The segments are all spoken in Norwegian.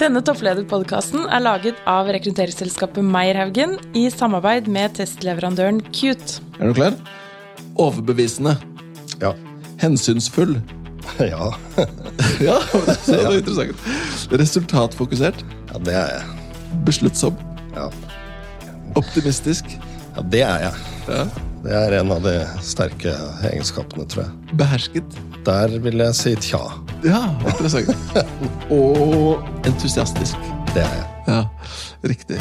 Denne topplederpodkasten er laget av rekrutteringsselskapet Meierhaugen i samarbeid med testleverandøren Cute. Er du klar? Overbevisende. Ja. Hensynsfull. Ja. Ja, det er interessant. Resultatfokusert. ja, det er jeg. Besluttsom. Ja. Optimistisk. ja, det er jeg. Ja. Det er en av de sterke egenskapene, tror jeg. Behersket. Der vil jeg si tja. Ja, interessant. Og entusiastisk. Det er jeg. Ja, riktig.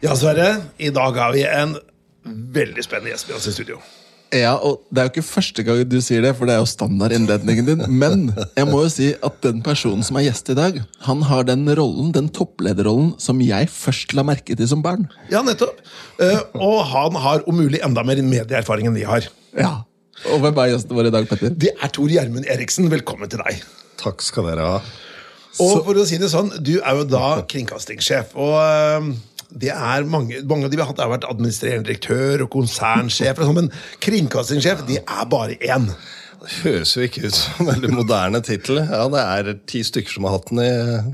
Ja, Sverre. I dag har vi en veldig spennende gjest med oss i studio. Ja, og Det er jo ikke første gang du sier det, for det er jo standardinnledningen din. Men jeg må jo si at den personen som er gjest i dag, han har den rollen, den topplederrollen som jeg først la merke til som barn. Ja, nettopp. Eh, og han har om mulig enda mer medieerfaring enn vi har. Ja. Og hvem er gjesten vår i dag, Petter? Det er Tor Gjermund Eriksen. Velkommen til deg. Takk skal dere ha. Og for å si det sånn, Du er jo da kringkastingssjef. og eh, det er mange, mange av de vi har hatt, har vært administrerende direktør og konsernsjef. og sånt, Men kringkastingssjef de er bare én. Det høres jo ikke ut som en veldig moderne tittel. Ja, det er ti stykker som har hatt den i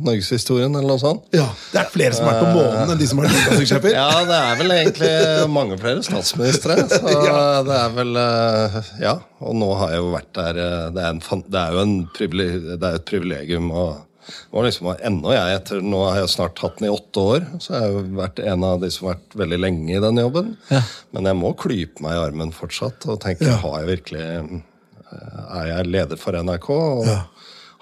norgeshistorien, eller noe sånt. Ja, Det er flere som har vært på månen enn de som har vært kringkastingssjefer. Ja, det er vel egentlig mange flere statsministre. Så det er vel eh, Ja. Og nå har jeg jo vært der eh, Det er, en, det er jo en det er et privilegium å og liksom, ennå jeg etter, Nå har jeg snart hatt den i åtte år, så jeg har vært en av de som har vært veldig lenge i den jobben. Men jeg må klype meg i armen fortsatt og tenke har jeg virkelig eh, Er jeg leder for NRK? Og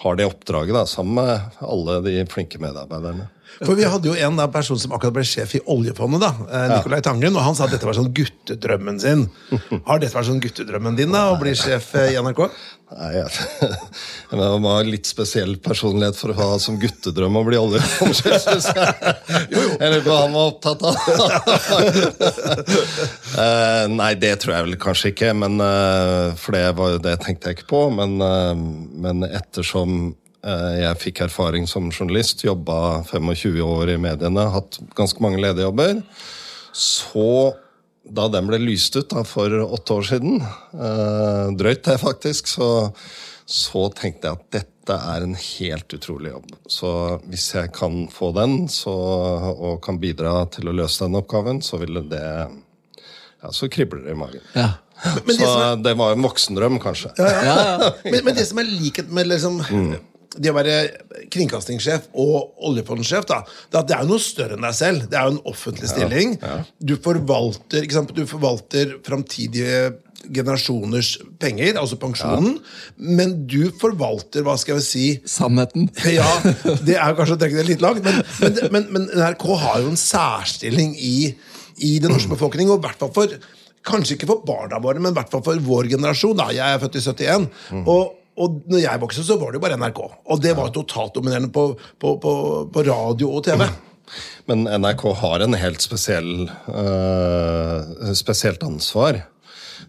har det oppdraget da, sammen med alle de flinke medarbeiderne. For Vi hadde jo en da, person som akkurat ble sjef i oljefondet, da, eh, Nicolai Tangen, og han sa at dette var sånn guttedrømmen sin. Har dette vært sånn guttedrømmen din, da, å bli sjef eh, i NRK? Nei, jeg, jeg må ha litt spesiell personlighet for å ha som guttedrøm å bli oljefondsjef. Eller jeg. Jeg hva han var opptatt av. Eh, nei, det tror jeg vel kanskje ikke, men, for det, var, det tenkte jeg ikke på. Men, men ettersom jeg fikk erfaring som journalist, jobba 25 år i mediene, hatt ganske mange lederjobber, så da den ble lyst ut da, for åtte år siden, eh, drøyt det faktisk, så, så tenkte jeg at dette er en helt utrolig jobb. Så hvis jeg kan få den så, og kan bidra til å løse den oppgaven, så ville det ja, Så kribler det i magen. Ja. Men men så det, er- det var en voksendrøm, kanskje. Men, men det som er likhet med liksom, det å være kringkastingssjef og oljefondsjef, da, det at det er jo noe større enn deg selv. Det er jo en offentlig stilling. Du forvalter ikke sant? Du forvalter framtidige generasjoners penger, altså pensjonen, men du forvalter, hva skal jeg si Sannheten. ja, det er jo kanskje å trekke det litt langt, men, men, men, men NRK har jo en særstilling i, i den norske befolkning, og i hvert fall for Kanskje ikke for barna våre, men i hvert fall for vår generasjon. Da. Jeg er født i 71. Og, og når jeg vokste, så var det jo bare NRK. Og det var totalt dominerende på, på, på, på radio og TV. Men NRK har en helt spesiell, uh, spesielt ansvar.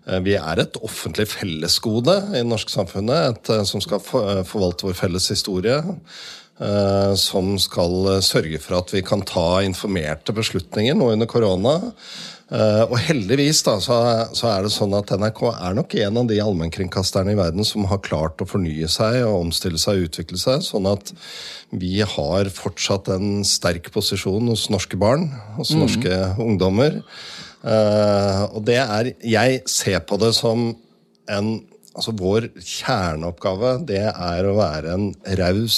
Eh, Vi er et offentlig fellesgode i det norske samfunnet, et, eh, som skal for, forvalte vår felles historie. som skal sørge for at vi kan ta informerte beslutninger nå under korona. Eh, og heldigvis da, så, så er det sånn at NRK er nok en av de allmennkringkasterne i verden som har klart å fornye seg og omstille seg og utvikle seg, sånn at vi har fortsatt en sterk posisjon hos norske barn, hos norske ungdommer. Uh, og det er Jeg ser på det som en Altså Vår kjerneoppgave det er å være en raus,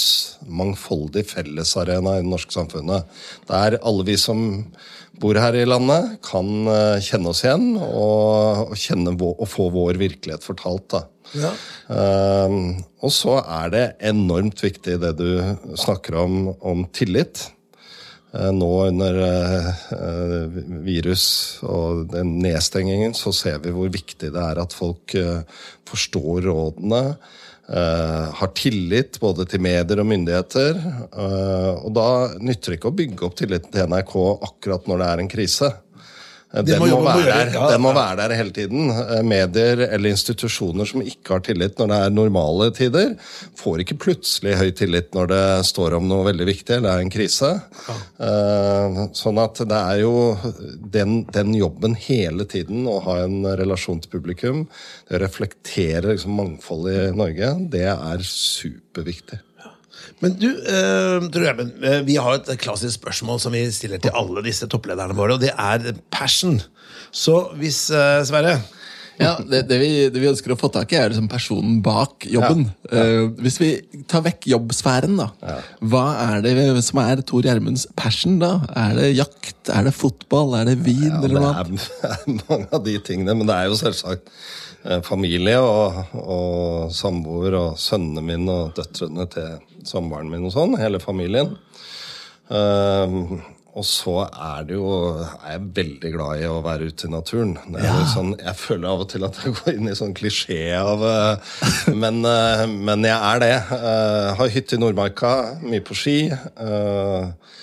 mangfoldig fellesarena i det norske samfunnet. Der alle vi som bor her i landet, kan eh, kjenne oss igjen og, og, kjenne og få vår virkelighet fortalt. Ja. Eh, og så er det enormt viktig det du snakker om, om tillit. Eh, Nå under eh, eh, virus og den nedstengingen så ser vi hvor viktig det er at folk forstår rådene. har tillit både til medier og myndigheter. og da nytter det ikke å bygge opp tilliten til NRK akkurat når det er en krise. Eh, Den må må, der. ja. den må være der hele tiden. Eh, Medier eller institusjoner som ikke har tillit når det er normale tider, får ikke plutselig høy tillit når det står om noe veldig viktig eller er en krise. Ja. Sånn at det er jo den, den jobben hele tiden, å ha en relasjon til publikum, det å reflektere liksom mangfoldet i Norge, det er superviktig. Men du, eh, eh, vi har et klassisk spørsmål som vi stiller til alle disse topplederne våre, og det er passion. Så hvis, eh, Sverre Ja, det, det, vi, det vi ønsker å få tak i, er liksom personen bak jobben. Eh, hvis vi tar vekk jobbsfæren, da. Hva er det som er Tor Gjermunds passion, da? Er det jakt? Er det fotball? Er det vin? Ja, eller det noe annet? er mange av de tingene, men det er jo selvsagt eh, familie og, og samboer og sønnene mine og døtrene til samboeren min og sånn. Hele familien. Ehm, og så er det jo er jeg veldig glad i å være ute i naturen. Jo sånn, jeg føler av og til at jeg går inn i sånn klisjé av eh, men, eh, men jeg er det. Jeg har hytte i Nordmarka, mye på ski. eh,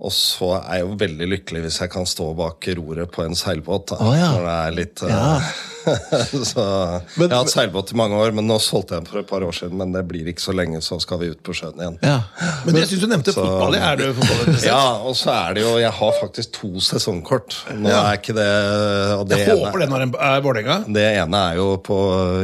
og så er jeg jo veldig lykkelig hvis jeg kan stå bak roret på en seilbåt. Da, oh, ja. Når det er litt eh, så, Men- Jeg har hatt seilbåt i mange år, men nå solgte jeg den for et par år siden. Men det blir ikke så lenge, så skal vi ut på sjøen igjen. Ja. Men jeg syns du nevnte fotball. Er du fotballinteressert? Ja, og så er det jo Jeg har faktisk to sesongkort. Nå er ikke det og det, Jeg håper den en er Vålerenga. det ene er jo på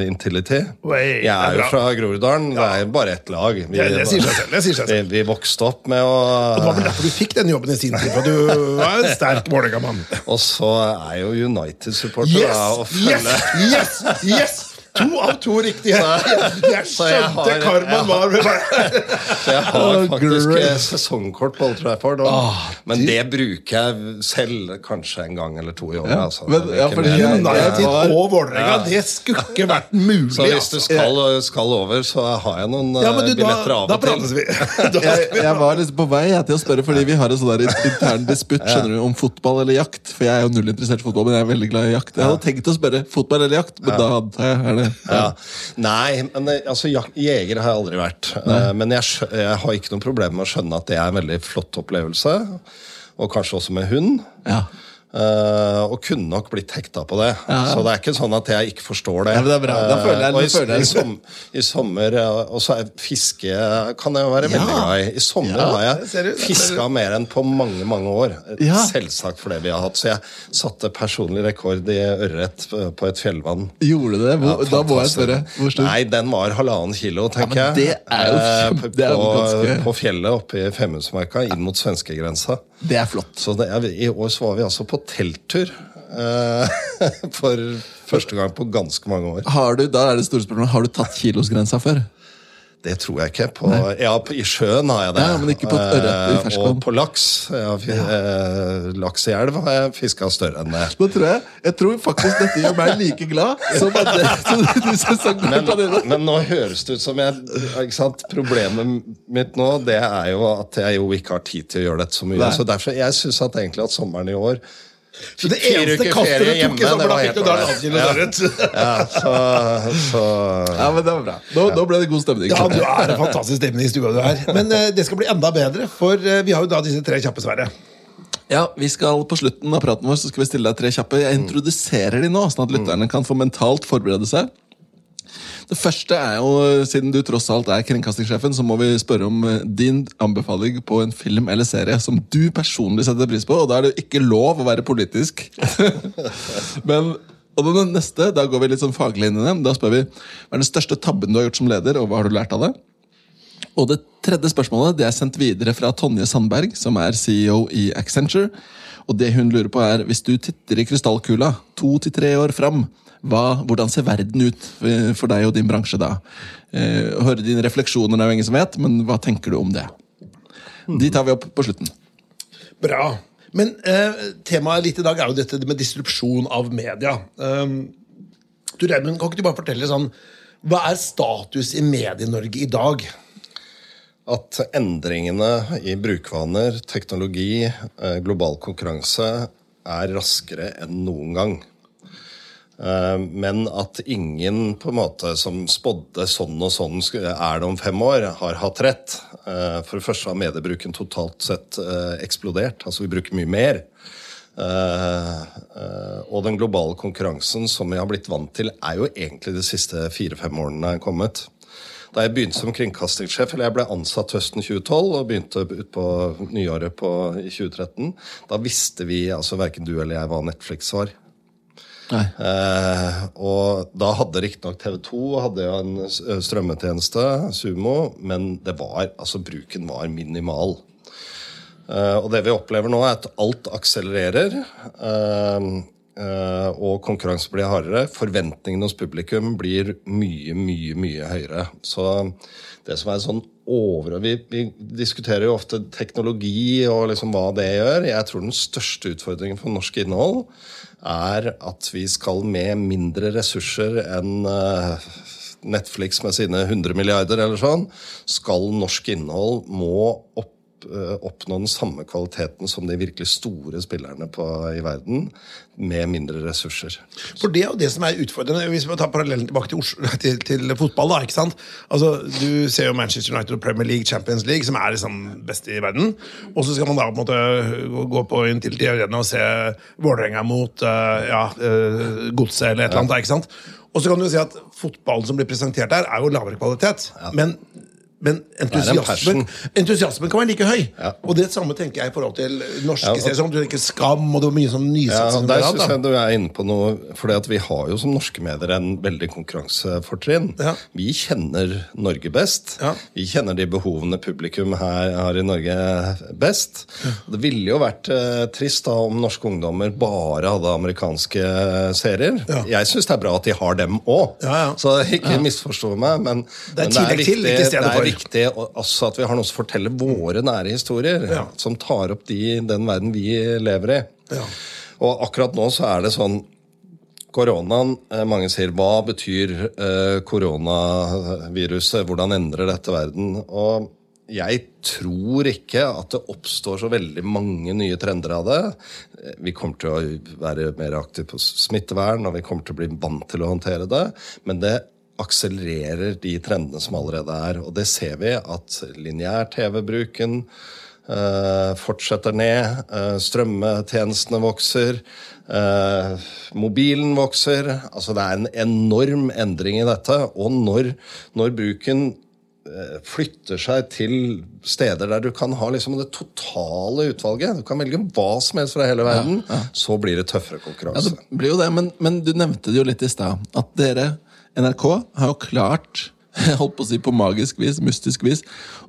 Intility. Oi, Jeg er er jo fra Groruddalen. Det er bare ett lag. Vi, Det- det sier seg selv, det sier seg selv. Vi, vi vokste opp med å Og det var vel derfor du fikk den jobben i sin tid, for du var en sterk Vålerenga-mann. Og så er jo United-supporter da, og Yes! Yes! Yes! yes! To av to riktige. Jeg jeg skjønte karmaen var med meg. Så jeg har Oh, faktisk eh, sesongkort på Old Trafford. Og, men det bruker jeg selv kanskje en gang eller to i året. Ja, Altså. men- ja, jeg- United var- og Vålerenga, det skulle ikke vært mulig. så hvis du altså. skal, skal over, så har jeg noen ja, eh, du, billetter av og til. Jeg, jeg var liksom på vei jeg, til å spørre, fordi vi har en sånn intern disputt skjønner du, om fotball eller jakt. For jeg er jo null interessert i fotball, men jeg er veldig glad i jakt. Jeg hadde tenkt å spørre fotball eller jakt, men da hadde jeg er det. Ja. Nei, men eh, altså, jeger har jeg aldri vært. Nei. Men jeg, jeg har ikke noe problem med å skjønne at det er en veldig flott opplevelse. Og kanskje også med hund. Ja. Eh, og kunne nok blitt hekta på det. Så det er ikke sånn at jeg ikke forstår det. Ja, det jeg- Eh, og i, jeg- i, som, I sommer eh, Og så er fiske kan jeg jo være veldig glad i. I sommer Ja, har jeg fiska mer enn på mange, mange år. Ja. Selvsagt for det vi har hatt. Så jeg satte personlig rekord i ørret på et fjellvann. Gjorde det? Hvor, Ja, da må jeg spørre. Hvor stor? Nei, den var halvannen kilo, tenker Ja, det jeg. er jo uh, kjempe- det er jo på, ganske- på fjellet oppe i Femundsmarka, inn mot svenskegrensa. Det er flott. Så det I år så var vi altså på telttur. eh, for første gang på ganske mange år. Har du, da er det store spørsmålet, har du tatt kilosgrensa før? Det tror jeg ikke. På, ja, på, I sjøen har jeg det. Ja, men ikke på ørret i Eh. Og på laks. Ja. eh, laks i elv har jeg fiska større enn det. Nå tror jeg, jeg tror faktisk dette gjør meg like glad som at det, som de sesongkortene dine. Men nå høres det ut som jeg ikke sant? Problemet mitt nå Det er jo at jeg jo ikke har tid til å gjøre dette så mye. Nei. Så derfor, Jeg syns at egentlig at sommeren i år Så det eneste kastet du tok i sommer, da fikk du da en halv kilo Ja. Ja, så, så Ja, men det var bra. Nå, nå ble det god stemning. Ja, du er en fantastisk stemning i stua du er. Men uh, det skal bli enda bedre, for uh, vi har jo da disse tre kjappe, Sverre. Ja, vi skal På slutten av praten vår så skal vi stille deg tre kjappe. Jeg introduserer de nå, sånn at lytterne kan få mentalt forberede seg. Det første er jo, Siden du tross alt er kringkastingssjefen, så må vi spørre om eh, din anbefaling på en film eller serie som du personlig setter pris på. Og da er det ikke lov å være politisk. Men, og den neste, da går vi litt sånn faglig inn i det. Da spør vi hva er den største tabben du har gjort som leder, og hva har du lært av det? Og det tredje spørsmålet det er sendt videre fra Tonje Sandberg, som er CEO i Accenture. Og det hun lurer på er, hvis du titter i krystallkula to til tre år fram, hva, hvordan ser verden ut eh, for deg og din bransje da? Eh, høre dine refleksjoner det er jo ingen som vet, men hva tenker du om det? De tar vi opp på slutten. Bra. Men eh, temaet litt i dag er jo dette med distrupsjon av media. Um, du Redmund, kan ikke du bare fortelle sånn Hva er status i Medie-Norge i dag? at endringene i brukervaner, teknologi, eh, global konkurranse er raskere enn noen gang. Eh, Men at ingen på en måte som spådde sånn og sånn er det om fem år, har hatt rett. Eh, For det første har mediebruken totalt sett eh, eksplodert. Altså vi bruker mye mer. Og den globale konkurransen som vi har blitt vant til, er jo egentlig de siste fire-fem årene kommet. Da jeg begynte som kringkastingssjef, eller jeg ble ansatt høsten 2012 og begynte utpå nyåret på, i 2013, da visste vi, altså verken du eller jeg, hva Netflix var. Eh, og da hadde riktignok TV 2 hadde jo en strømmetjeneste, Sumo, men det var, altså bruken var minimal. Eh, og det vi opplever nå, er at alt akselererer. Eh, eh, og konkurransen blir hardere. Forventningene hos publikum blir mye, mye, mye høyere. Så det som er sånn over... Vi, vi diskuterer jo ofte teknologi og liksom hva det gjør. Jeg tror den største utfordringen for norsk innhold er at vi skal med mindre ressurser enn Netflix med sine 100 milliarder eller sånn, skal norsk innhold må opp oppnå den samme kvaliteten som de virkelig store spillerne på, i verden, med mindre ressurser. For det er jo det som er utfordrende. Hvis vi tar parallellen tilbake til, Oslo, til, til, fotball, da, ikke sant? Altså, Du ser jo Manchester United og Premier League, Champions League, som er liksom best i verden. Og så skal man da på en måte gå på Intility Arena og se Vålerenga mot uh, ja, uh, Godset eller et eller annet. ikke sant? Og så kan du si at fotballen som blir presentert der, er jo lavere kvalitet. Ja. Men men entusiasmen, entusiasmen, kan være like høy. Ja. Og det samme tenker jeg i forhold til norske ja, serier. Som du tenker Skam, og det var mye sånn nysatsing. Ja, der syns jeg du er inne på noe. For vi har jo som norske medier en veldig konkurransefortrinn. Ja. Vi kjenner Norge best. Vi kjenner de behovene publikum her har i Norge best. Det ville jo vært eh, trist da om norske ungdommer bare hadde amerikanske serier. Jeg syns det er bra at de har dem òg, så ikke misforstå meg. Men det er, men det er viktig, til, ikke for viktig også at vi har noe som forteller våre nære historier. Ja. Som tar opp de, den verden vi lever i. Ja. Og akkurat nå så er det sånn Koronaen, eh, Mange sier hva betyr eh, koronaviruset? Hvordan endrer dette verden? Og jeg tror ikke at det oppstår så veldig mange nye trender av det. Vi kommer til å være mer aktive på smittevern, og vi kommer til å bli vant til å håndtere det. Men det akselererer de trendene som allerede er. Og det ser vi at lineær-TV-bruken uh, fortsetter ned. Uh, strømmetjenestene vokser. Uh, mobilen vokser. Altså det er en enorm endring i dette. Og når, når bruken flytter seg til steder der du kan ha liksom det totale utvalget. Du kan velge hva som helst fra hele verden. Ja, ja. Så blir det tøffere konkurranse. Ja, det blir jo det, men, men du nevnte det jo litt i stad. At dere NRK har jo klart holdt på å si på magisk vis, mystisk vis,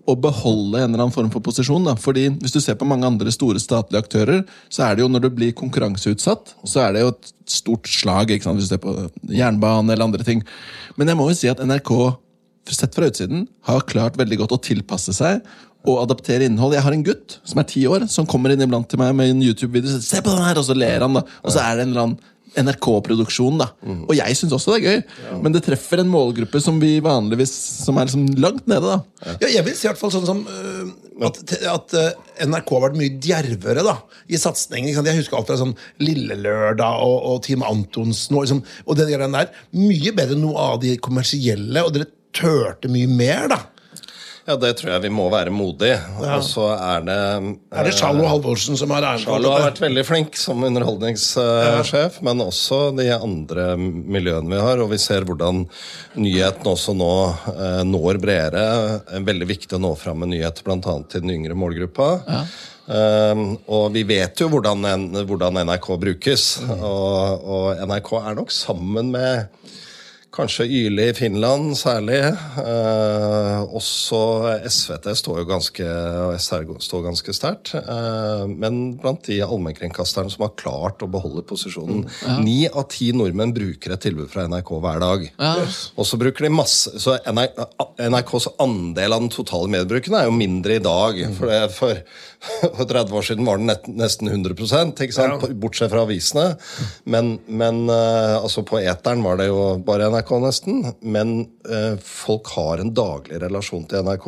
å beholde en eller annen form for posisjon. Da. Fordi Hvis du ser på mange andre store statlige aktører, så er det jo når du blir konkurranseutsatt, så er det jo et stort slag. ikke sant? Hvis du ser på jernbane eller andre ting. Men jeg må jo si at NRK, sett fra utsiden, har klart veldig godt å tilpasse seg og adaptere innhold. Jeg har en gutt som er ti år, som kommer inn iblant til meg med en YouTube-video. Se på den her, Og så ler han, da. Og så er det en eller annen NRK-produksjon. da. Mm. Og jeg syns også det er gøy, ja. men det treffer en målgruppe som vi vanligvis Som er liksom langt nede. da. Ja. ja jeg vil si i hvert fall sånn som uh, at, at uh, NRK har vært mye djervere da, i satsingen. Jeg husker alt fra sånn Lille Lørdag og, og Team Antonsen og, liksom, og det der. Mye bedre enn noe av de kommersielle, og dere turte mye mer. da. Ja, det tror jeg vi må være modige. Ja. Og så er det Er det Charlo eh, Halvorsen som har æren for det? har vært veldig flink som underholdningssjef, ja. men også de andre miljøene vi har. Og vi ser hvordan nyhetene også nå eh, når bredere. Veldig viktig å nå fram med nyheter bl.a. til den yngre målgruppa. Ja. Um, og vi vet jo hvordan, hvordan NRK brukes. Mm. Og, og NRK er nok sammen med Kanskje Yle i Finland særlig. Eh, også SVT står jo ganske, står ganske sterkt. Eh, men blant de allmennkringkasterne som har klart å beholde posisjonen Ni ja. av ti nordmenn bruker et tilbud fra NRK hver dag. Ja. Og så bruker de masse Så NRKs andel av den totale mediebruken er jo mindre i dag. For, det, for for 30 år siden var den nesten 100 ikke sant? Ja. bortsett fra avisene. Men, men uh, altså på eteren var det jo bare NRK, nesten. Men eh, folk har en daglig relasjon til NRK.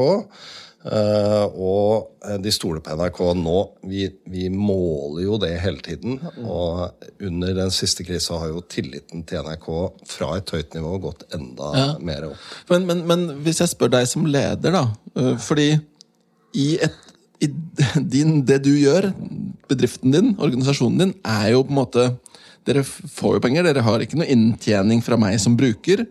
Eh, og de stoler på NRK nå. Vi, vi, måler jo det hele tiden. Og under den siste krisa har jo tilliten til NRK fra et høyt nivå gått enda ja. mer opp. Men, men, men, hvis jeg spør deg som leder, da. fordi i et i din, det du gjør, bedriften din, organisasjonen din, er jo på en måte Dere får jo penger, dere har ikke noe inntjening fra meg som bruker.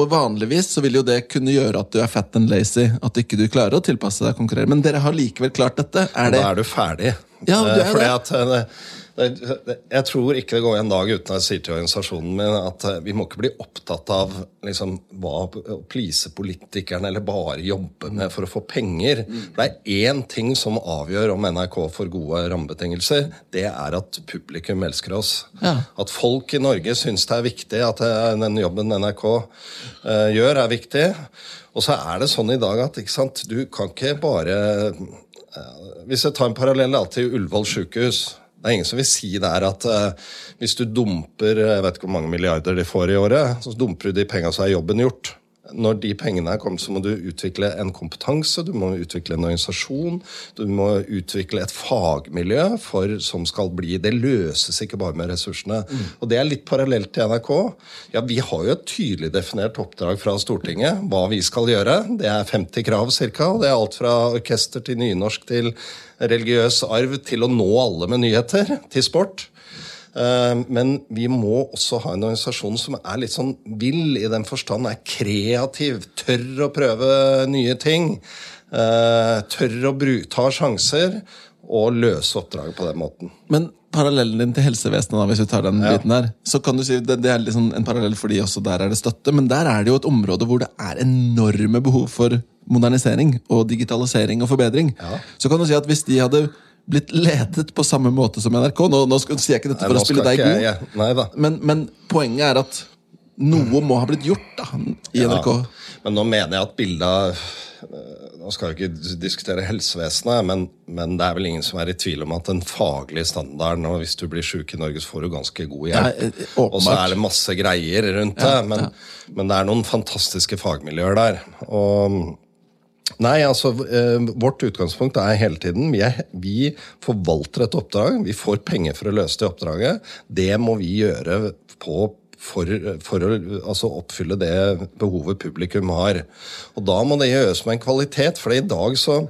Og vanligvis så vil jo det kunne gjøre at du er fat and lazy, at ikke du klarer å tilpasse deg og konkurrere. Men dere har likevel klart dette. Er det Da er du ferdig. Ja, du er Eh, Fordi det. at eh, Jeg tror ikke det går en dag uten at jeg sier til organisasjonen min at eh, vi må ikke bli opptatt av liksom, hva å please politikerne eller bare jobbe med for å få penger. Mm. Det er én ting som avgjør om NRK får gode rammebetingelser. Det er at publikum elsker oss. Ja. At folk i Norge syns det er viktig, at eh, den jobben NRK uh, gjør, er viktig. Og så er det sånn i dag at ikke sant, du kan ikke bare hvis jeg tar en parallell til Ullevål sykehus Det er ingen som vil si der at uh, hvis du dumper jeg vet ikke hvor mange milliarder de får i året, så dumper du de penga, så er jobben gjort. Når de pengene er kommet, så må du utvikle en kompetanse, du må utvikle en organisasjon, du må utvikle et fagmiljø for, som skal bli Det løses ikke bare med ressursene. Og det er litt parallelt til NRK. Ja, Vi har jo et tydelig definert oppdrag fra Stortinget, hva vi skal gjøre. Det er 50 krav ca. Det er alt fra orkester til nynorsk til religiøs arv til å nå alle med nyheter, til sport. Eh, Men vi må også ha en organisasjon som er litt sånn vill i den forstand, er kreativ, tør å prøve nye ting. eh, Tør å ta sjanser og løse oppdraget på den måten. Men parallellen din til helsevesenet, da, hvis vi tar den biten der, så kan du si det, det er liksom en parallell fordi også der er det støtte, men der er det jo et område hvor det er enorme behov for modernisering og digitalisering og forbedring. Så kan du si at hvis de hadde blitt ledet på samme måte som NRK Nå, nå skal, sier jeg ikke dette for Nei, å spille deg god, jeg- jeg- men, men poenget er at noe må ha blitt gjort da, i NRK. Ja, men nå mener jeg at bildet eh, Nå skal vi ikke diskutere helsevesenet, men, men det er vel ingen som er i tvil om at den faglige standarden og Hvis du blir sjuk i Norge, så får du ganske god hjelp. Ja, eh, åpenbart. og så er det masse greier rundt det, men, men det er noen fantastiske fagmiljøer der. Og Nei, altså eh, Vårt utgangspunkt er hele tiden vi, er, vi forvalter et oppdrag. Vi får penger for å løse det oppdraget. Det må vi gjøre på for, for å altså, oppfylle det behovet publikum har. Og Da må det gjøres med en kvalitet. For i dag så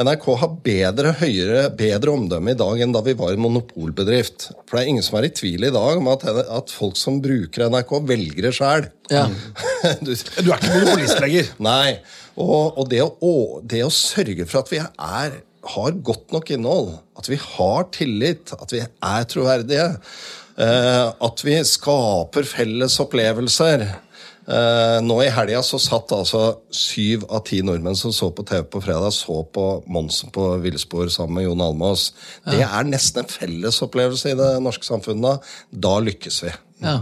NRK har bedre, høyere, bedre omdømme i dag enn da vi var en monopolbedrift. For det er ingen som er i tvil i dag om at, at folk som bruker NRK, velger det sjøl. Ja. du, Du er ikke monopolist lenger. Nei. Og, og det, å, det å sørge for at vi er, har godt nok innhold, at vi har tillit, at vi er troverdige, eh, at vi skaper felles opplevelser eh, Nå i helga så satt altså syv av ti nordmenn som så på TV på fredag, så på Monsen på villspor sammen med Jon Almaas. Det er nesten en felles opplevelse i det norske samfunnet. Da lykkes vi. Ja.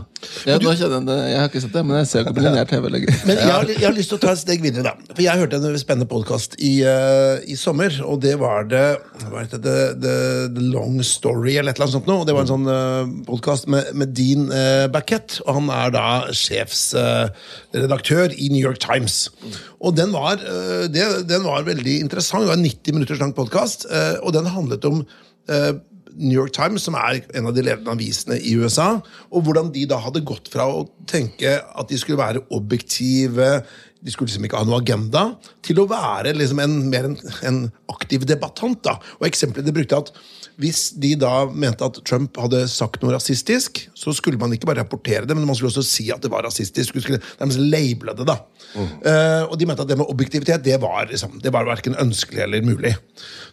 Ja, du, jeg, jeg har ikke sett det, men jeg ser ikke på lineær TV lenger. Men jeg har, jeg har lyst til å ta et steg videre. da For Jeg hørte en spennende podkast i, uh, i sommer, og det var det hva heter det, the, the Long Story eller et eller annet sånt noe. Det var en sånn uh, podkast med, med Dean uh, Backett, og han er da sjefsredaktør i New York Times. Og den var, eh, det, den var veldig interessant. Det var en 90 minutters lang podkast, og den handlet om eh, New York Times, som er en av de ledende avisene i USA, og hvordan de da hadde gått fra å tenke at de skulle være objektive, de skulle liksom ikke ha noe agenda, til å være liksom en, mer en, en aktiv debattant. da. Og eksempelet de brukte at hvis de da mente at Trump hadde sagt noe rasistisk, så skulle man ikke bare rapportere det, men man skulle også si at det var rasistisk. Man skulle nærmest label det. da. Eh, og de mente at det med objektivitet det var, liksom, det var verken ønskelig eller mulig.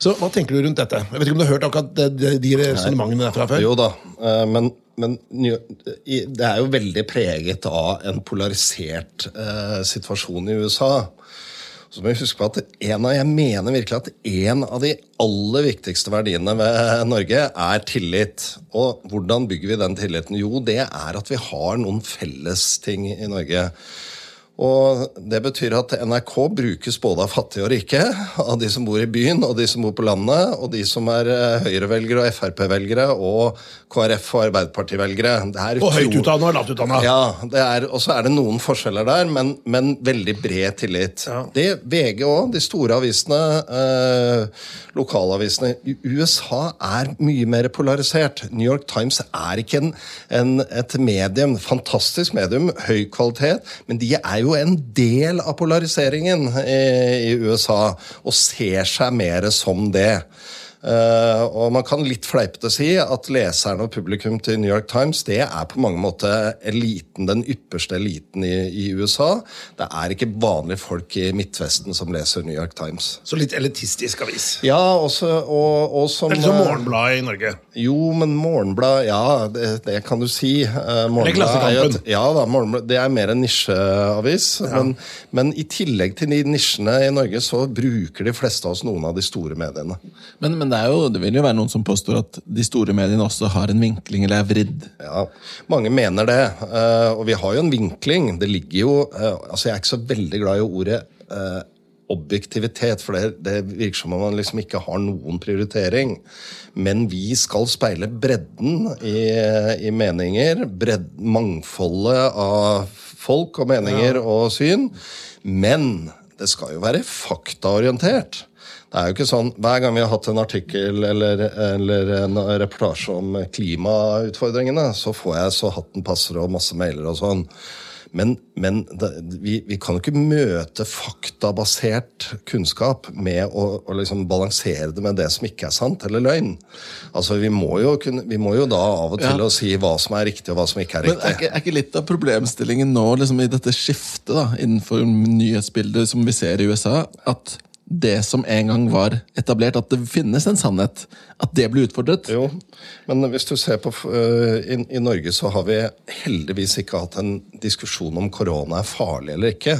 Så hva tenker du rundt dette? Jeg vet ikke om du har hørt akkurat de, de, resonnementene derfra før? Jo da, uh, men, men det er jo veldig preget av en polarisert eh, situasjon i USA. Så må vi huske på at en av, Jeg mener virkelig at en av de aller viktigste verdiene ved Norge er tillit. Og hvordan bygger vi den tilliten? Jo, det er at vi har noen fellesting i Norge. Og Det betyr at NRK brukes både av fattige og rike, av de som bor i byen og de som bor på landet, og de som er eh, Høyre-velgere og Frp-velgere og KrF- og Arbeiderparti-velgere. Er Og høyt utdanna og lavt utdanna. ja, og så er det noen forskjeller der, men, men veldig bred tillit. Det VG òg, de store avisene, eh, lokalavisene i USA er mye mer polarisert. New York Times er ikke en, en, et medium, fantastisk medium, høy kvalitet, men de er jo er jo en del av polariseringen i, USA, og ser seg mer som det. Uh, og man kan litt fleipete si at leserne og publikum til New York Times det er på mange måter eliten, den ypperste eliten i, i, USA. Det er ikke vanlige folk i Midtvesten som leser New York Times. Så litt elitistisk avis? Ja, også, og, og som Det er som Morgenbladet i Norge? Jo, men Morgenbladet Ja, det, det kan du si. Uh, Eller Klassekampen? Ja, da, det er mer en nisjeavis. Ja. Men, men, i tillegg til de nisjene i Norge, så bruker de fleste av oss noen av de store mediene. Men, men det, jo, det, vil jo være noen som påstår at de store mediene også har en vinkling eller er vridd. Ja, mange mener det. Eh, og vi har jo en vinkling. Det ligger jo eh, altså Jeg er ikke så veldig glad i ordet eh, objektivitet, for det, det, virker som om man liksom ikke har noen prioritering. Men vi skal speile bredden i, i meninger. Bredd, mangfoldet av folk og meninger ja. og syn. Men det skal jo være faktaorientert. Det er jo ikke sånn, Hver gang vi har hatt en artikkel eller, eller en reportasje om klimautfordringene, så får jeg så hatten passer og masse mailer og sånn. Men, men det, vi, vi, kan jo ikke møte faktabasert kunnskap med å, å liksom balansere det med det som ikke er sant eller løgn. Altså, Vi må jo, kunne, vi må jo da av og til ja. si hva som er riktig og hva som ikke er riktig. Men Er ikke, er ikke litt av problemstillingen nå liksom, i dette skiftet da, innenfor nyhetsbildet som vi ser i USA, at det som en gang var etablert, at det finnes en sannhet, at det blir utfordret? Jo, men hvis du ser på uh, i, i, Norge så har vi heldigvis ikke hatt en diskusjon om korona er farlig eller ikke.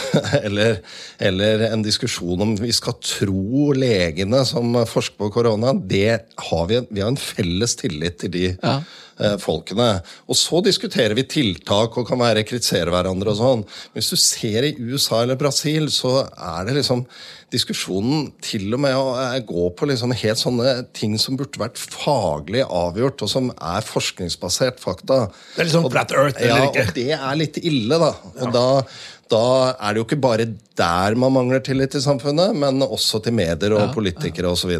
eller, eller, en diskusjon om vi skal tro legene som forsker på korona. Det har vi, vi har en felles tillit til de ja. Eh, folkene. Og så diskuterer vi tiltak og kan være kritisere hverandre og sånn. Hvis du ser i USA eller Brasil, så er det liksom diskusjonen til og med å eh, gå på liksom helt sånne ting som burde vært faglig avgjort, og som er forskningsbasert fakta. Det er litt sånn flat earth, eller ja, ikke? Og det er litt ille, da. Og ja. da da er det jo ikke bare der man mangler tillit til samfunnet, men også til medier og ja, politikere ja. osv.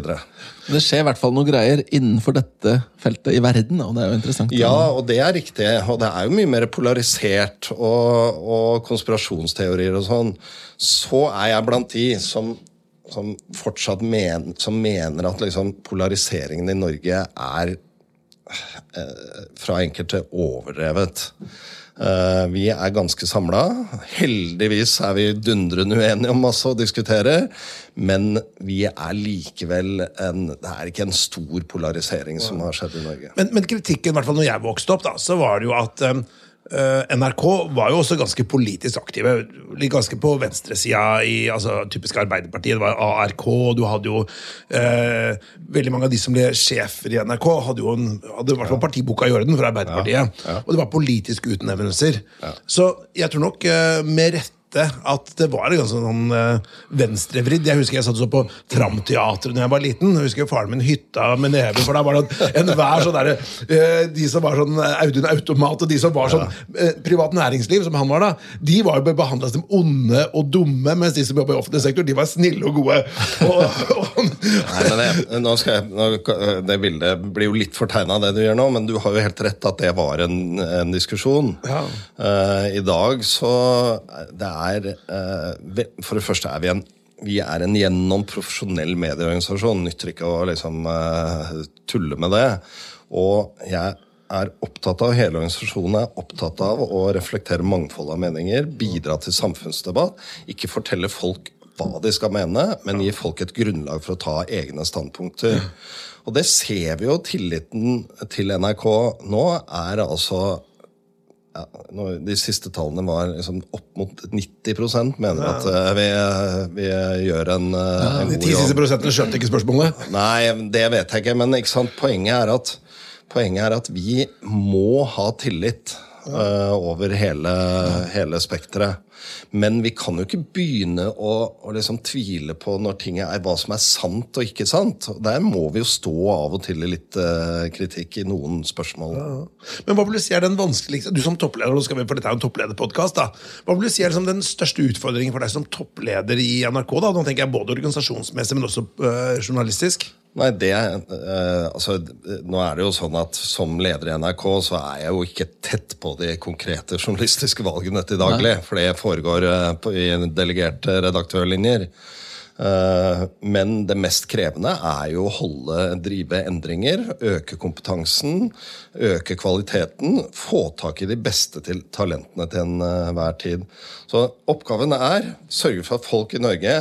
Det skjer i hvert fall noen greier innenfor dette feltet i verden, og det er jo interessant. Ja, og det er riktig. Og det er jo mye mer polarisert og, og konspirasjonsteorier og sånn. Så er jeg blant de som, som fortsatt men, som mener at liksom polariseringen i Norge er eh, fra enkelte overdrevet. Eh, vi er ganske samla. Heldigvis er vi dundrende uenige om masse å diskutere. Men vi er likevel en, Det er ikke en stor polarisering som har skjedd i Norge. Men, men kritikken, i hvert fall når jeg vokste opp, da, så var det jo at Uh, NRK var jo også ganske politisk aktive. Ganske på venstresida i altså, typisk Arbeiderpartiet. Det var ARK, og du hadde jo uh, Veldig mange av de som ble sjefer i NRK, hadde jo en, hadde i hvert fall partiboka i orden for Arbeiderpartiet. Ja, ja. Og det var politiske utnevnelser. Ja. Så jeg tror nok uh, med rette at det var ganske sånn uh, venstrevridd. Jeg husker jeg satt så på Tramteatret da jeg var liten. Jeg husker faren min hytta med neve, for da var det enhver sånn derre uh, De som var sånn eh, Audun Automat, og de som var sånn uh, privat næringsliv, som han var da, de var jo behandla som onde og dumme, mens de som jobba i offentlig sektor, de var snille og gode. Og, og, Nei, men det, nå skal jeg, nå, det bildet blir jo litt fortegna, det du gjør nå, men du har jo helt rett at det var en, en diskusjon. Ja. I dag så det er er eh, For det første er vi en vi er en gjennom profesjonell medieorganisasjon. Nytter ikke å liksom uh, tulle med det. Og jeg er opptatt av, hele organisasjonen er opptatt av å reflektere mangfold av meninger, bidra til samfunnsdebatt. Ikke fortelle folk hva de skal mene, men gi folk et grunnlag for å ta egne standpunkter. Og det ser vi jo. Tilliten til NRK nå er altså ja, De siste tallene var liksom opp mot 90 mener at uh, vi, vi, gjør en, uh, ja, en. De ti siste prosentene skjønte ikke spørsmålet? Nei, det vet jeg ikke. Men ikke poenget, er at, poenget er at vi må ha tillit uh, over hele, hele spekteret. Men vi kan jo ikke begynne å, å liksom tvile på når ting er hva som er sant og ikke sant. Der må vi jo stå av og til i litt uh, kritikk i noen spørsmål. Ja. Men hva vil du si er den vanskeligste Du som toppleder, nå skal vi, for dette er en topplederpodkast, hva vil du si er liksom den største utfordringen for deg som toppleder i NRK? da? Nå tenker jeg både organisasjonsmessig, men også uh, journalistisk. Nei, det eh, Altså, nå er det jo sånn at som leder i NRK, så er jeg jo ikke tett på de konkrete journalistiske valgene til daglig. For det foregår eh, på, i delegerte redaktørlinjer. Eh, men det mest krevende er jo å holde, drive endringer, øke kompetansen, øke kvaliteten, få tak i de beste til talentene til enhver tid. Så oppgaven er sørge for at folk i Norge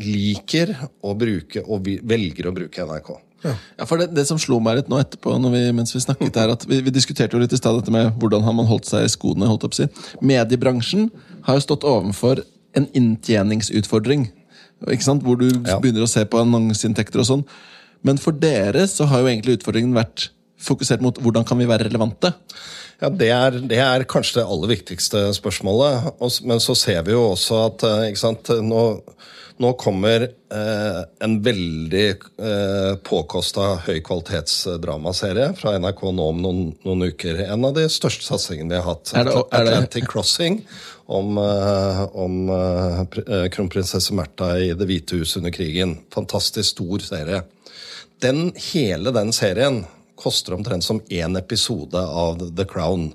liker å bruke og velger å bruke NRK. Ja, for det, det som slo meg litt nå etterpå, når vi, mens vi snakket her, at vi, vi diskuterte jo litt i stad dette med hvordan har man holdt seg i skoene. holdt opp si. Mediebransjen har jo stått overfor en inntjeningsutfordring. Ikke sant? Hvor du Ja. begynner å se på annonseinntekter og sånn. Men for dere så har jo egentlig utfordringen vært fokusert mot hvordan kan vi være relevante. Ja, det er, det er kanskje det aller viktigste spørsmålet. Og Men så ser vi jo også at eh, ikke sant, nå, nå kommer eh, en veldig eh, påkosta høykvalitetsdramaserie fra NRK nå om noen, noen uker. En av de største satsingene vi har hatt. Er det- er det- Atlantic Crossing. Om, eh, om eh, eh, kronprinsesse Märtha i Det hvite hus under krigen. Fantastisk stor serie. Den, hele den serien koster omtrent som én episode av The Crown.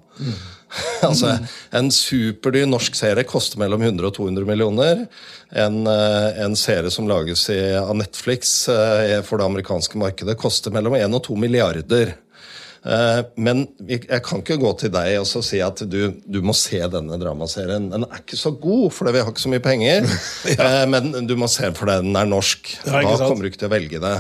altså, En superdyr norsk serie koster mellom 100 og 200 millioner. En, eh, en serie som lages i, av Netflix eh, for det amerikanske markedet, koster mellom 1 og 2 milliarder. Eh, Men jeg kan ikke gå til deg og så si at du, du må se denne dramaserien. Den er ikke så god, for vi har ikke så mye penger. ja. Men du må se den fordi den er norsk. Ja, da kommer du ikke til å velge det.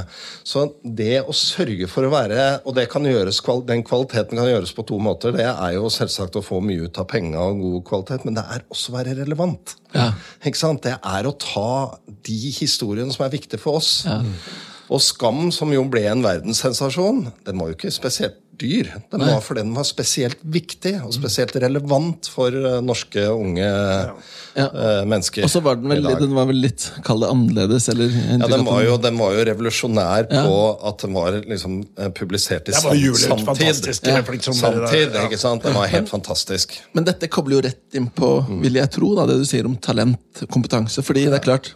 Så det å sørge for å være Og det kan gjøres, den kvaliteten kan gjøres på to måter. Det er jo selvsagt å få mye ut av penga og god kvalitet, men det er også å være relevant. Ikke sant? Det er å ta de historiene som er viktige for oss. Og Skam, som jo ble en verdenssensasjon, den var jo ikke spesielt dyr. Den var fordi den var spesielt viktig og spesielt relevant for eh, norske unge eh, mennesker. Og så var den vel, den var vel litt, kall det annerledes, eller? Ja, den var, jo, den var jo revolusjonær på at den var liksom eh, publisert i var sam- samtid. Ja. samtid, ikke sant? Den var helt fantastisk. Men dette kobler jo rett inn på vil jeg tro, da, det du sier om talent, kompetanse. fordi det er klart,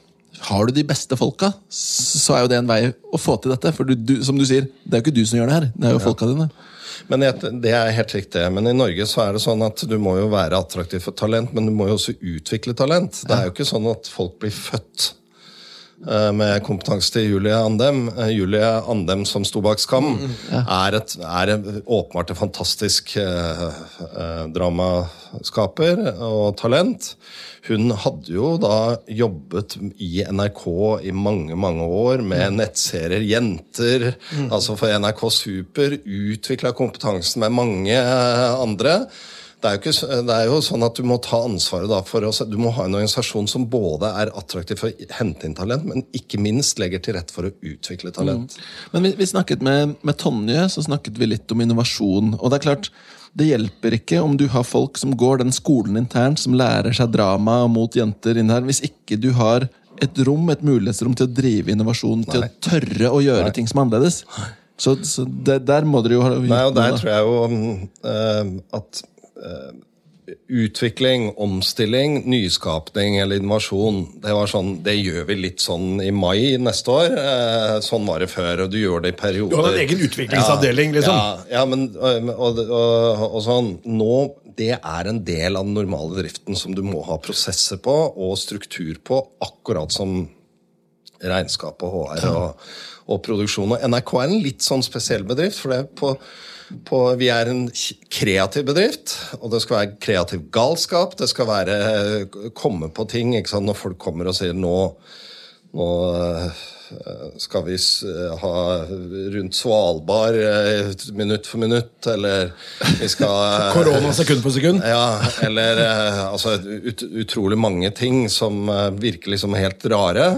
har du de beste folka, så er jo det en vei å få til dette. For du, du, som du sier, det er jo ikke du som gjør det her, det er jo folka dine. Men jeg- det er helt riktig. Men i Norge så er det sånn at du må jo være attraktiv for talent, men du må jo også utvikle talent. Det er jo ikke sånn at folk blir født med kompetanse til Julie Andem. Eh, Julie Andem som sto bak Skam, er, et, er åpenbart en fantastisk eh, eh, dramaskaper og talent. Hun hadde jo da jobbet i NRK i mange, mange år med nettserier Jenter, altså for NRK Super, utvikla kompetansen med mange eh, andre. Det er, jo ikke, det er jo sånn at Du må ta ansvaret for å, du må ha en organisasjon som både er attraktiv for å hente inn talent, men ikke minst legger til rette for å utvikle talent. Men vi, vi snakket med, med Tonje, så snakket vi litt om innovasjon. Og det er klart, det hjelper ikke om du har folk som går den skolen internt, som lærer seg drama mot jenter inn her, hvis ikke du har et rom, et mulighetsrom til å drive innovasjon, til å tørre å gjøre ting som er annerledes. Så, så det, der må dere jo ha Nei, og Der tror jeg jo mm, eh, at utvikling, omstilling, nyskapning eller innovasjon det var sånn, det gjør vi litt sånn i mai neste år. Eh, sånn var det før, og du gjør det i perioder. Du hadde en egen utviklingsavdeling, liksom. Ja, ja men og, og, og, og sånn Nå, det er en del av den normale driften som du må ha prosesser på og struktur på, akkurat som regnskap og HR og produksjon. Og NRK er en litt sånn spesiell bedrift. for det er på, på, Vi er en kreativ bedrift, og det skal være kreativ galskap. Det skal være komme på ting når folk kommer og sier nå, nå eh, skal vi ha rundt Svalbard eh, minutt for minutt, eller vi skal Korona sekund for sekund. ja, eller eh, altså ut, utrolig mange ting som eh, virker liksom helt rare.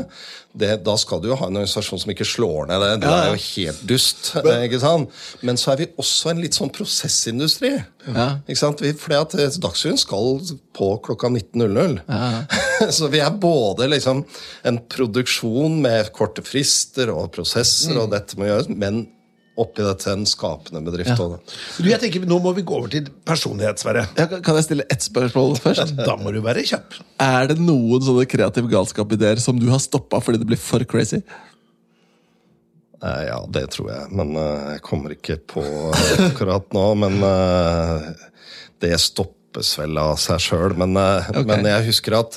Det, da skal du jo ha en organisasjon som ikke slår ned det. Det er jo helt dust. Men, ikke sant? Men så er vi også en litt sånn prosessindustri. Ikke sant? Vi, fordi at eh, Dagsrevyen skal på klokka 19.00. så vi er både liksom en produksjon med korte frister og prosesser, og dette må gjøres, men oppi dette en skapende bedrift. Ja. Du, jeg tenker, Nå må vi gå over til personlighet, Sverre. Ja, kan- jeg stille ett spørsmål først? Da må du være kjapp. Er det noen sånne kreative galskap-ideer som du har stoppa fordi det blir for crazy? Eh, Ja, det tror jeg. Men eh, jeg kommer ikke på akkurat nå. Men eh, det stoppes vel av seg sjøl. Men, okay. Men jeg husker at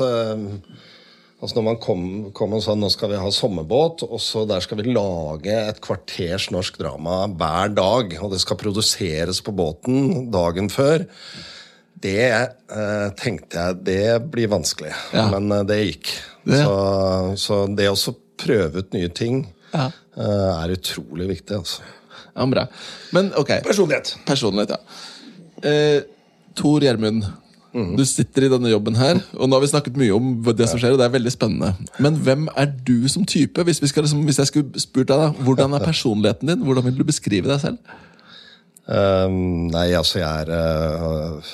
altså når man kom, kom og sa nå skal vi ha sommerbåt, og så der skal vi lage et kvarters norsk drama hver dag, og det skal produseres på båten dagen før. Det eh, tenkte jeg det blir vanskelig, Ja. men eh, det gikk. Det- Så, så det å prøve ut nye ting Ja. eh, er utrolig viktig. altså. Ja, bra. Men ok, Personlighet. personlighet, ja. Eh, Tor Gjermund, du sitter i denne jobben her, og nå har vi snakket mye om det som skjer, og det er veldig spennende. Men hvem er du som type? Hvis, vi skal, liksom, hvis jeg skulle spurt deg, da, hvordan er personligheten din? Hvordan vil du beskrive deg selv? Um, nei, altså jeg er, uh,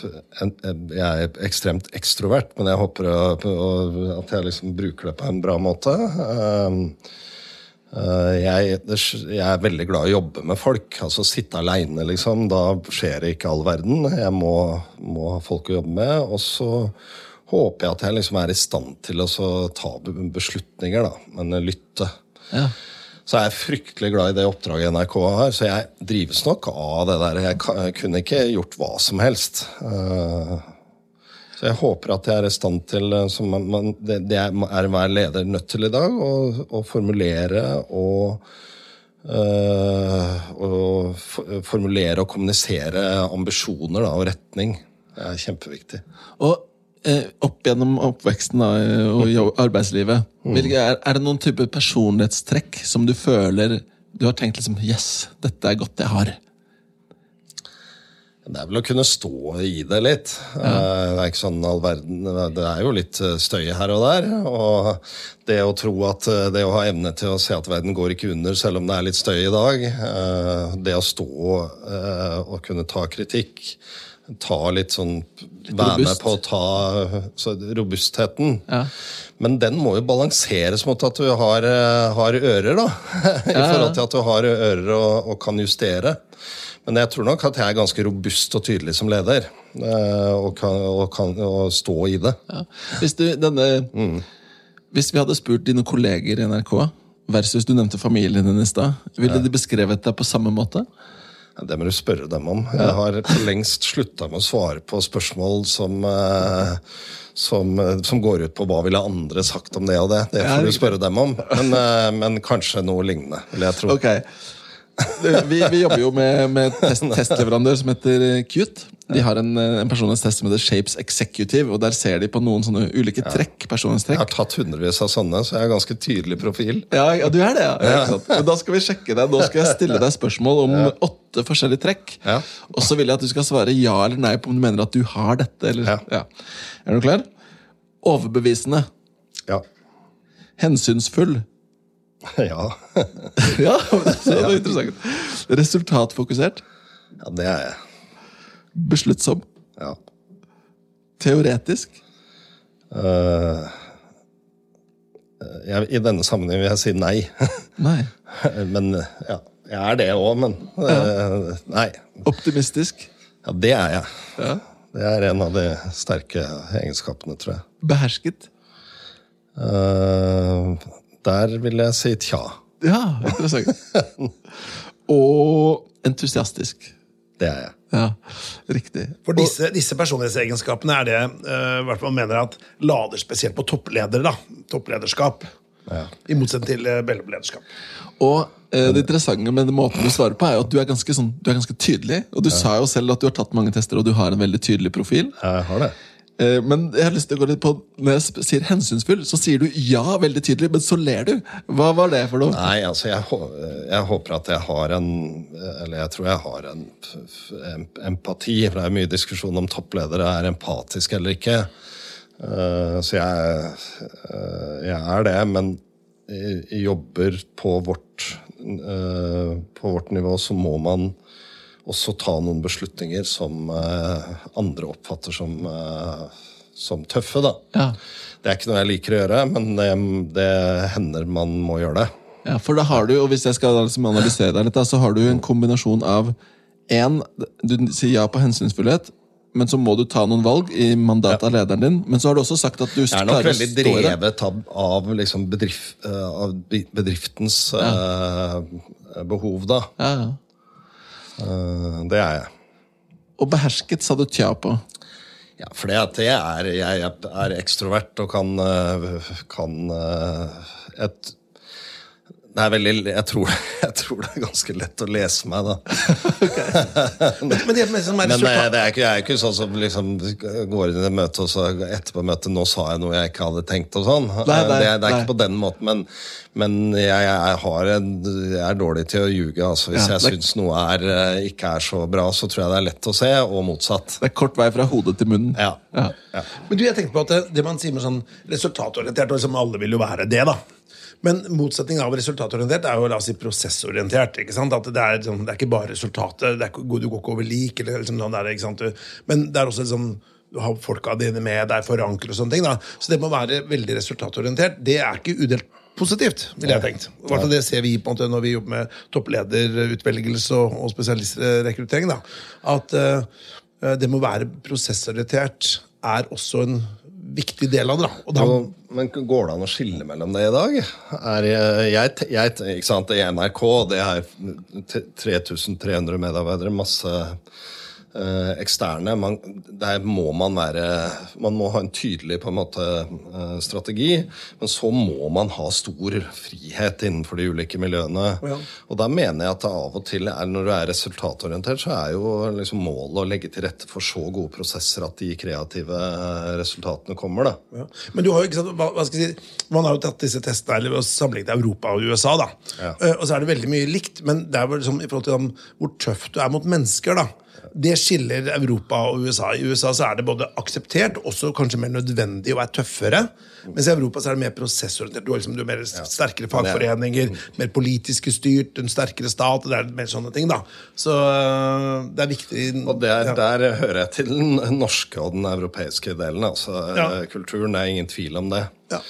en, jeg er ekstremt ekstrovert, men jeg håper å, at jeg liksom bruker det på en bra måte. Eh, jeg, jeg er veldig glad i å jobbe med folk. altså Sitte aleine, liksom. Da skjer det ikke all verden. Jeg må, må ha folk å jobbe med. Og så håper jeg at jeg liksom er i stand til å ta beslutninger, da. Men lytte. Ja. Så jeg er fryktelig glad i det oppdraget NRK har, så jeg drives nok av det der. Jeg, kunne ikke gjort hva som helst. Eh, så jeg håper at jeg er i stand til, eh, som man, man, det, det er hver leder nødt til i dag, å, å formulere og og formulere og kommunisere ambisjoner da, og retning. Det er kjempeviktig. Og eh, opp gjennom oppveksten da, og arbeidslivet, er, er det noen type personlighetstrekk som du føler du har tenkt liksom Yes, dette er godt jeg har. Det er vel å kunne stå i det litt. Ja. Det er ikke sånn all verden Det er jo litt eh, støy her og der. Og det å tro at eh, det å ha evne til å se at verden går ikke under selv om det er litt støy i dag, eh, det å stå eh, og kunne ta kritikk, ta litt sånn Være med på å ta så robustheten. Ja. Men den må jo balanseres mot at du har, eh, har ører, da. I Ja, ja. forhold til at du har ører og, og kan justere. Men jeg tror nok at jeg er ganske robust og tydelig som leder. eh, Og kan, og kan og stå i det. Ja. Hvis, du, denne, hvis vi hadde spurt dine kolleger i NRK versus du nevnte familien din i stad, ville de beskrevet deg på samme måte? Det må du spørre dem om. Jeg har for lengst slutta med å svare på spørsmål som, eh, som, som går ut på hva ville andre sagt om det og det. Det får du spørre dem om. Men, eh, men kanskje noe lignende, vil jeg tro. Ok. Vi, vi jobber jo med, med test, testleverandør som heter Qt. De har en, eh, en personlighetstest som heter Shapes Executive, og der ser de på noen sånne ulike trekk. Jeg har tatt hundrevis av sånne, så jeg har ganske tydelig profil. Ja, ja, du er det, ja. ja. da skal vi sjekke deg. Nå skal jeg stille deg spørsmål om åtte forskjellige trekk. Og så vil jeg at du skal svare ja eller nei på om du mener at du har dette. Eller, Ja. Er du klar? Overbevisende. Ja. Hensynsfull. Ja. Ja, det var interessant. Resultatfokusert. ja, det er jeg. Besluttsom. Ja. Teoretisk. Uh, jeg, I denne sammenheng vil jeg si nei. Nei. men ja, jeg er det òg, men eh, nei. Optimistisk. Ja, det er jeg. Ja. Det er en av de sterke egenskapene, tror jeg. Behersket. Eh, der vil jeg si tja. Ja, interessant. Og entusiastisk. Det er jeg. Ja, riktig. For disse, disse personlighetsegenskapene er det uh, hvert fall mener at lader spesielt på toppledere. da, Topplederskap. Ja. I motsetning til uh, mellomlederskap. Og eh, det interessante med måten du svarer på, er jo at du er ganske, sånn, du er ganske tydelig. Og du sa jo selv at du har tatt mange tester, og du har en veldig tydelig profil. Jeg har det. Eh, men jeg har lyst til å gå litt på når jeg sier hensynsfull, så sier du ja veldig tydelig, men så ler du. Hva var det for noe? Nei, altså jeg, jeg håper at jeg har en Eller jeg tror jeg har en empati. For det er mye diskusjon om toppledere er empatiske eller ikke. Eh, så jeg, eh, jeg er det, men jobber på vårt, eh, på vårt nivå, så må man også ta noen beslutninger som eh, andre oppfatter som, eh, som tøffe, da. Ja. Det er ikke noe jeg liker å gjøre, men det, det hender man må gjøre det. Ja, for da har du, og Hvis jeg skal liksom analysere deg litt, da, så har du en kombinasjon av en, Du sier ja på hensynsfullhet, men så må du ta noen valg i mandatet av lederen din. Men så har du også sagt at du Jeg er nok å veldig stå i det. drevet av, liksom bedrift, eh, av be- bedriftens eh, behov, da. Ja, ja. Eh, det er jeg. Og behersket sa du tja på. Ja, for jeg er, jeg er ekstrovert og kan, øh, kan øh, et, det er veldig, jeg tror, jeg tror det er ganske lett å lese meg, da. Men, men det som er Men øh, det er ikke, jeg er ikke sånn som liksom går inn i et møte og så etterpå møtet nå sa jeg noe jeg ikke hadde tenkt. og sånn. Nei, nei, det, er- det er nei. ikke på den måten, men, men jeg, jeg, har en, jeg er dårlig til å ljuge. Altså, hvis Ja, jeg syns noe er, øh, ikke er så bra, så tror jeg det er lett å se, og motsatt. Det er kort vei fra hodet til munnen. Ja. Ja. Men du, jeg tenkte på at det, det man sier med sånn resultatorientert, og liksom alle vil jo være det, da. Men motsetningen av resultatorientert er jo la oss si prosessorientert. ikke sant? At Det er, liksom, det er ikke bare resultatet, det er, du går ikke over lik. eller liksom sånn der, ikke sant? Men det er også liksom, du har folka dine med deg, forankre og sånne ting. da. Så det må være veldig resultatorientert. Det er ikke udelt positivt, ville jeg tenkt. Hvertfall Det ser vi på en måte når vi jobber med topplederutvelgelse og, og spesialistrekruttering. da. At uh, det må være prosessorientert er også en viktig del av det. da. Men går det an å skille mellom det i dag? Er jeg, jeg, ikke sant, I NRK det er 3300 medarbeidere, masse eksterne. Man, der må man være Man må ha en tydelig på en måte eh, strategi, men så må man ha stor frihet innenfor de ulike miljøene. Ja. Og da mener jeg at det av og til er, når du er resultatorientert, så er jo liksom målet å legge til rette for så gode prosesser at de kreative eh, resultatene kommer. da. Ja. Men du har jo ikke sant, hva, hva skal jeg si, Man har jo tatt disse testene eller sammenlignet Europa og USA. da. Ja. Eh, og så er det veldig mye likt, men det er vel liksom, i forhold til om, hvor tøff du er mot mennesker. da. Det skiller Europa og USA. I USA så er det både akseptert også kanskje mer nødvendig å være tøffere. Mens i Europa så er det mer prosessorientert. Du har liksom, du mer sterkere fagforeninger, mer politiske styrt, en sterkere stat. og det er mer sånne ting da. Så øh, det er viktig Og der, der hører jeg til den norske og den europeiske delen. altså Ja. eh, Kulturen, er ingen tvil om det. Ja.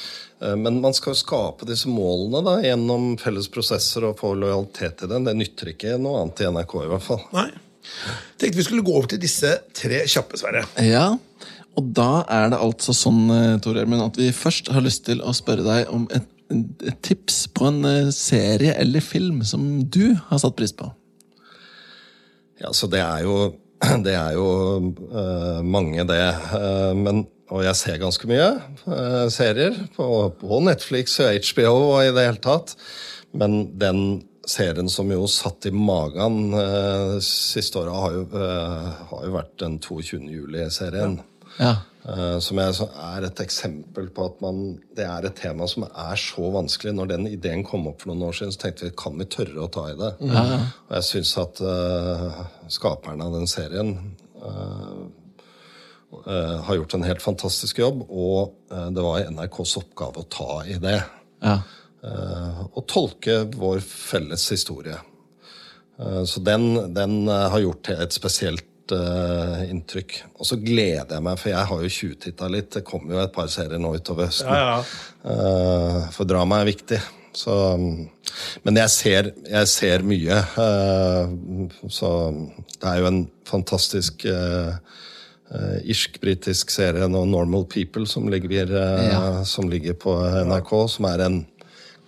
Eh, Men man skal jo skape disse målene da, gjennom felles prosesser og få lojalitet til den. Det nytter ikke noe annet i NRK, i hvert fall. Nei. Tenkte vi skulle gå over til disse tre kjappe, Sverre. Ja, og da er det altså sånn, eh, Tor Gjermund, at vi først har lyst til å spørre deg om et, et tips på en eh, serie eller film som du har satt pris på. Ja, så det er jo, det er jo uh, mange, det. Uh, men, og jeg ser ganske mye eh, serier på, på Netflix og HBO og i det hele tatt. Men den serien som jo satt i magen uh, siste året, har, eh, har jo vært den 22. juli-serien. Ja. Eh, som er, er et eksempel på at man, det er et tema som er så vanskelig. Når den ideen kom opp for noen år siden, så tenkte vi kan vi tørre å ta i det. Og jeg syns at uh, skaperne av den serien eh, eh, har gjort en helt fantastisk jobb. Og eh, det var NRKs oppgave å ta i det. Ja. Eh, og tolke vår felles historie. Eh, Så den, den eh, har gjort et spesielt inntrykk. Og så gleder jeg meg, for jeg har jo tjuvtitta litt. Det kommer jo et par serier nå utover høsten. Eh, for drama er viktig. Så, men jeg ser, jeg ser mye. eh, så det er jo en fantastisk irsk-britisk serie nå, 'Normal People', som ligger, Ja. som ligger på NRK. Som er en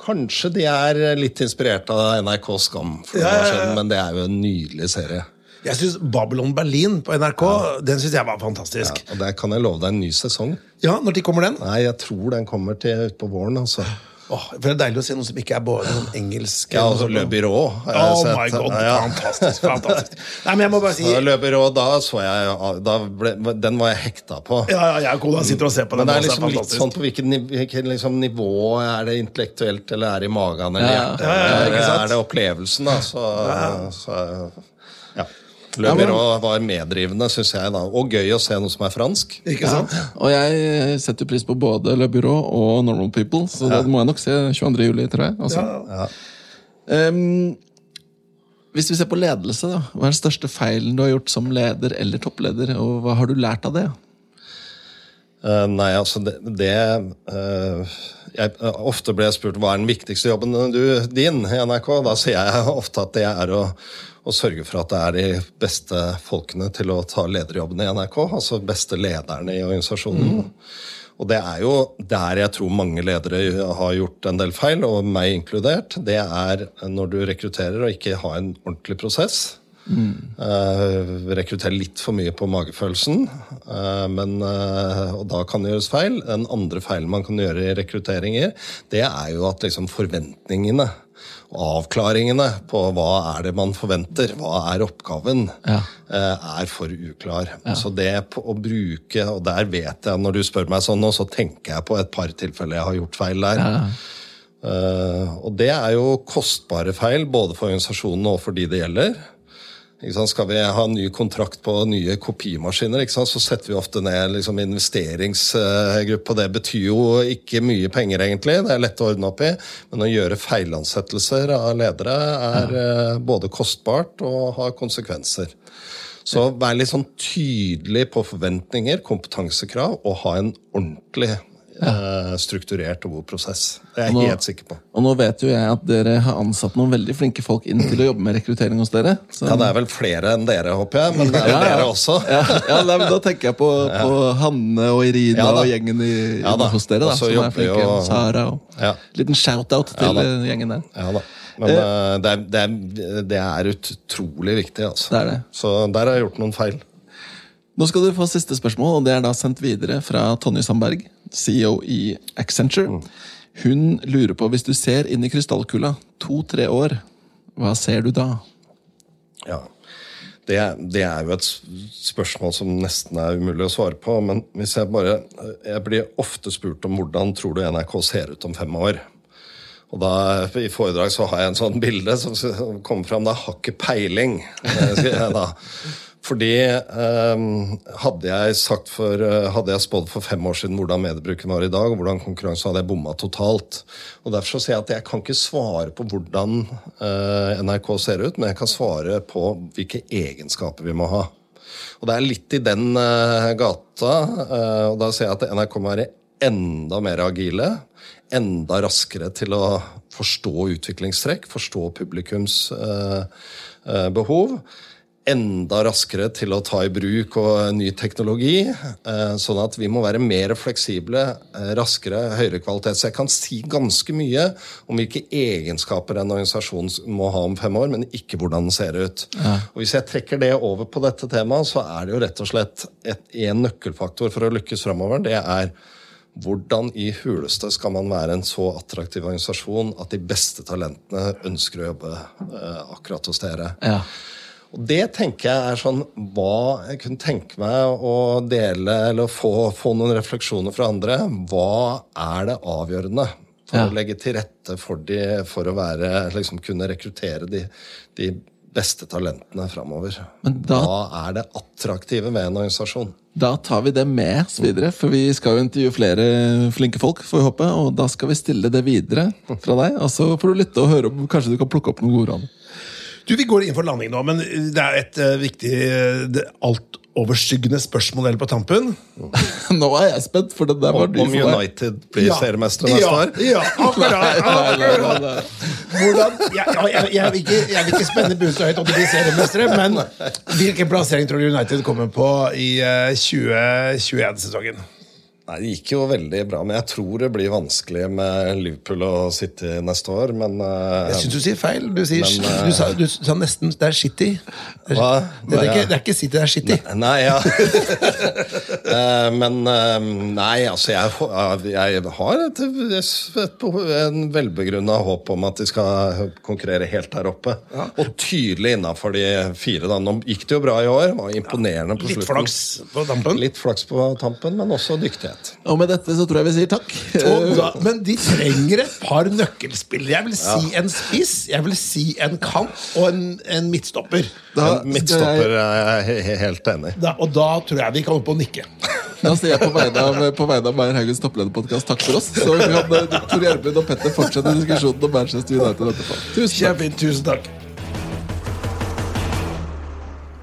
Kanskje de er litt inspirert av NRK Skam, for noen Ja, ja, år ja. siden, men det er jo en nydelig serie. Jeg synes Babylon Berlin på NRK den synes jeg var fantastisk. Og der kan jeg love deg en ny sesong. Ja, Når de kommer den? Nei, jeg tror den kommer til utpå våren. altså. Åh, for Det er deilig å se noe som ikke er bare noen engelsk. Ja, altså Le Byrå. har jeg Oh sett. my god, Ja, ja. fantastisk. fantastisk Nei, men jeg må bare si Så Le Byrå, da så jeg da ble, Den var jeg hekta på. Ja, ja, jeg og sitter og ser på den. Men det er liksom liksom litt sånn på hvilket, liksom nivå Er det intellektuelt, eller er det i magen, eller Ja, hjertet? ja, ja, sant? er det opplevelsen, da? Så, så ja. Le var meddrivende, syns jeg. da Og gøy å se noe som er fransk. Ikke sant? Og jeg setter pris på både Le Byrå og Normal People, så da må jeg nok se 22. juli, tror jeg. Altså. Ja. Um, hvis vi ser på ledelse, da, hva er den største feilen du har gjort som leder eller toppleder, og hva har du lært av det? Uh, nei, altså det, det uh, jeg, Ofte blir jeg spurt hva er den viktigste jobben du, din i NRK. Da sier jeg ofte at det er å, å sørge for at det er de beste folkene til å ta lederjobben i NRK. Altså beste lederne i organisasjonen. Mm. Og det er jo der jeg tror mange ledere har gjort en del feil, og meg inkludert. Det er når du rekrutterer og ikke har en ordentlig prosess. Mm. Uh, rekruttere litt for mye på magefølelsen, uh, men, uh, og da kan det gjøres feil. Den andre feilen man kan gjøre i rekrutteringer, det er jo at liksom forventningene avklaringene på hva er det man forventer, hva er oppgaven, ja. Eh, er for uklar. Ja. Så det å bruke Og der vet jeg, når du spør meg sånn nå, så tenker jeg på et par tilfeller jeg har gjort feil der. Ja. Uh, og det er jo kostbare feil, både for organisasjonene og for de det gjelder. Skal vi ha en ny kontrakt på nye kopimaskiner, så setter vi ofte ned liksom, investeringsgruppe. Det betyr jo ikke mye penger, egentlig. Det er lett å ordne opp i. Men å gjøre feilansettelser av ledere er ja. Eh, både kostbart og har konsekvenser. Så vær litt sånn tydelig på forventninger, kompetansekrav, og ha en ordentlig ja. Eh, strukturert og god prosess. Det er jeg nå, helt sikker på. Og nå vet jo jeg at dere har ansatt noen veldig flinke folk inn til å jobbe med rekruttering hos dere. Så. Ja, det er vel flere enn dere, håper jeg. Men det er ja, dere også. ja, ja nei, men Da tenker jeg på, på Hanne og Irina og gjengen i, hos dere. da, Som er flinke. Og, Sara. Og, Liten shout-out til gjengen der. Ja da. Men uh, det, er, det, er, det, er, utrolig viktig. altså. Det er det. Så der har jeg gjort noen feil. Nå skal du få siste spørsmål, og det er da sendt videre fra Tonje Sandberg, CEO i Accenture. Mm. Hun lurer på, hvis du ser inn i krystallkula to-tre år, hva ser du da? Ja, det, det, er jo et spørsmål som nesten er umulig å svare på. Men hvis jeg bare Jeg blir ofte spurt om hvordan tror du NRK ser ut om fem år. Og da, I foredrag så har jeg en sånn bilde som kommer fram. Da har ikke peiling. Da. Fordi eh, hadde jeg sagt for, eh, hadde jeg spådd for fem år siden hvordan mediebruken var i dag, og hvordan konkurranse hadde jeg bomma totalt. Og Derfor så sier jeg at jeg kan ikke svare på hvordan eh, NRK ser ut, men jeg kan svare på hvilke egenskaper vi må ha. Og det er litt i den eh, gata. Eh, og Da sier jeg at NRK må være enda mer agile. Enda raskere til å forstå utviklingstrekk, forstå publikums eh, behov enda raskere til å ta i bruk og ny teknologi. Eh, sånn at vi må være mer fleksible, eh, raskere, høyere kvalitet. Så jeg kan si ganske mye om hvilke egenskaper en organisasjon må ha om fem år, men ikke hvordan den ser ut. Ja. Og Hvis jeg trekker det over på dette temaet, så er det jo rett og slett et, en nøkkelfaktor for å lykkes framover. Det er hvordan i huleste skal man være en så attraktiv organisasjon at de beste talentene ønsker å jobbe eh, akkurat hos dere? Ja. Og Det tenker jeg er sånn hva jeg kunne tenke meg å dele eller få, få noen refleksjoner fra andre. Hva er det avgjørende for ja. å legge til rette for, de, for å være, liksom, kunne rekruttere de, de beste talentene framover? Hva er det attraktive med en organisasjon? Da tar vi det med oss videre, for vi skal jo intervjue flere flinke folk. får vi håpe, Og da skal vi stille det videre fra deg. Og så får du lytte og høre om kanskje du kan plukke opp noen gode råd. Du, Vi går inn for landing nå, men det er et uh, viktig uh, altoverskyggende spørsmål eller på tampen. nå er jeg spent, for det der var for meg. Om United blir ja. seriemestere neste år? Ja, akkurat! akkurat. Hvordan, jeg, jeg, jeg, vil ikke, jeg vil ikke spenne bussen så høyt om de blir seriemestere, men hvilken plassering tror du United kommer på i uh, eh, 2021-sesongen? Nei, Det gikk jo veldig bra, men jeg tror det blir vanskelig med Liverpool å sitte neste år. Men uh, Jeg syns du sier feil. Du, sier, men, du, sa, du, sa, nesten det er City. Det er, det, det, er ikke, det er, ikke, City, det er City. Nei, nei ja. uh, men nei, altså jeg, jeg har et, et, en velbegrunna håp om at de skal konkurrere helt der oppe. Ja. Og tydelig innafor de fire. Da. Nå gikk det jo bra i år. Var imponerende på slutten. Litt flaks på tampen. Litt flaks på tampen, men også dyktighet greit. Og med dette så tror jeg vi sier takk. Da, men de trenger et par nøkkelspillere. Jeg vil si ja. en spiss, jeg vil si en kant og en, en midtstopper. Da, en midtstopper er jeg helt enig i. Og da tror jeg vi kan opp og nikke. Da sier jeg på vegne av, på vegne av Meyer Haugens topplederpodkast takk for oss. Så kan eh, Tor Gjermund og Petter fortsette diskusjonen om Manchester United etterpå. Tusen takk. Kjempefint. Tusen takk.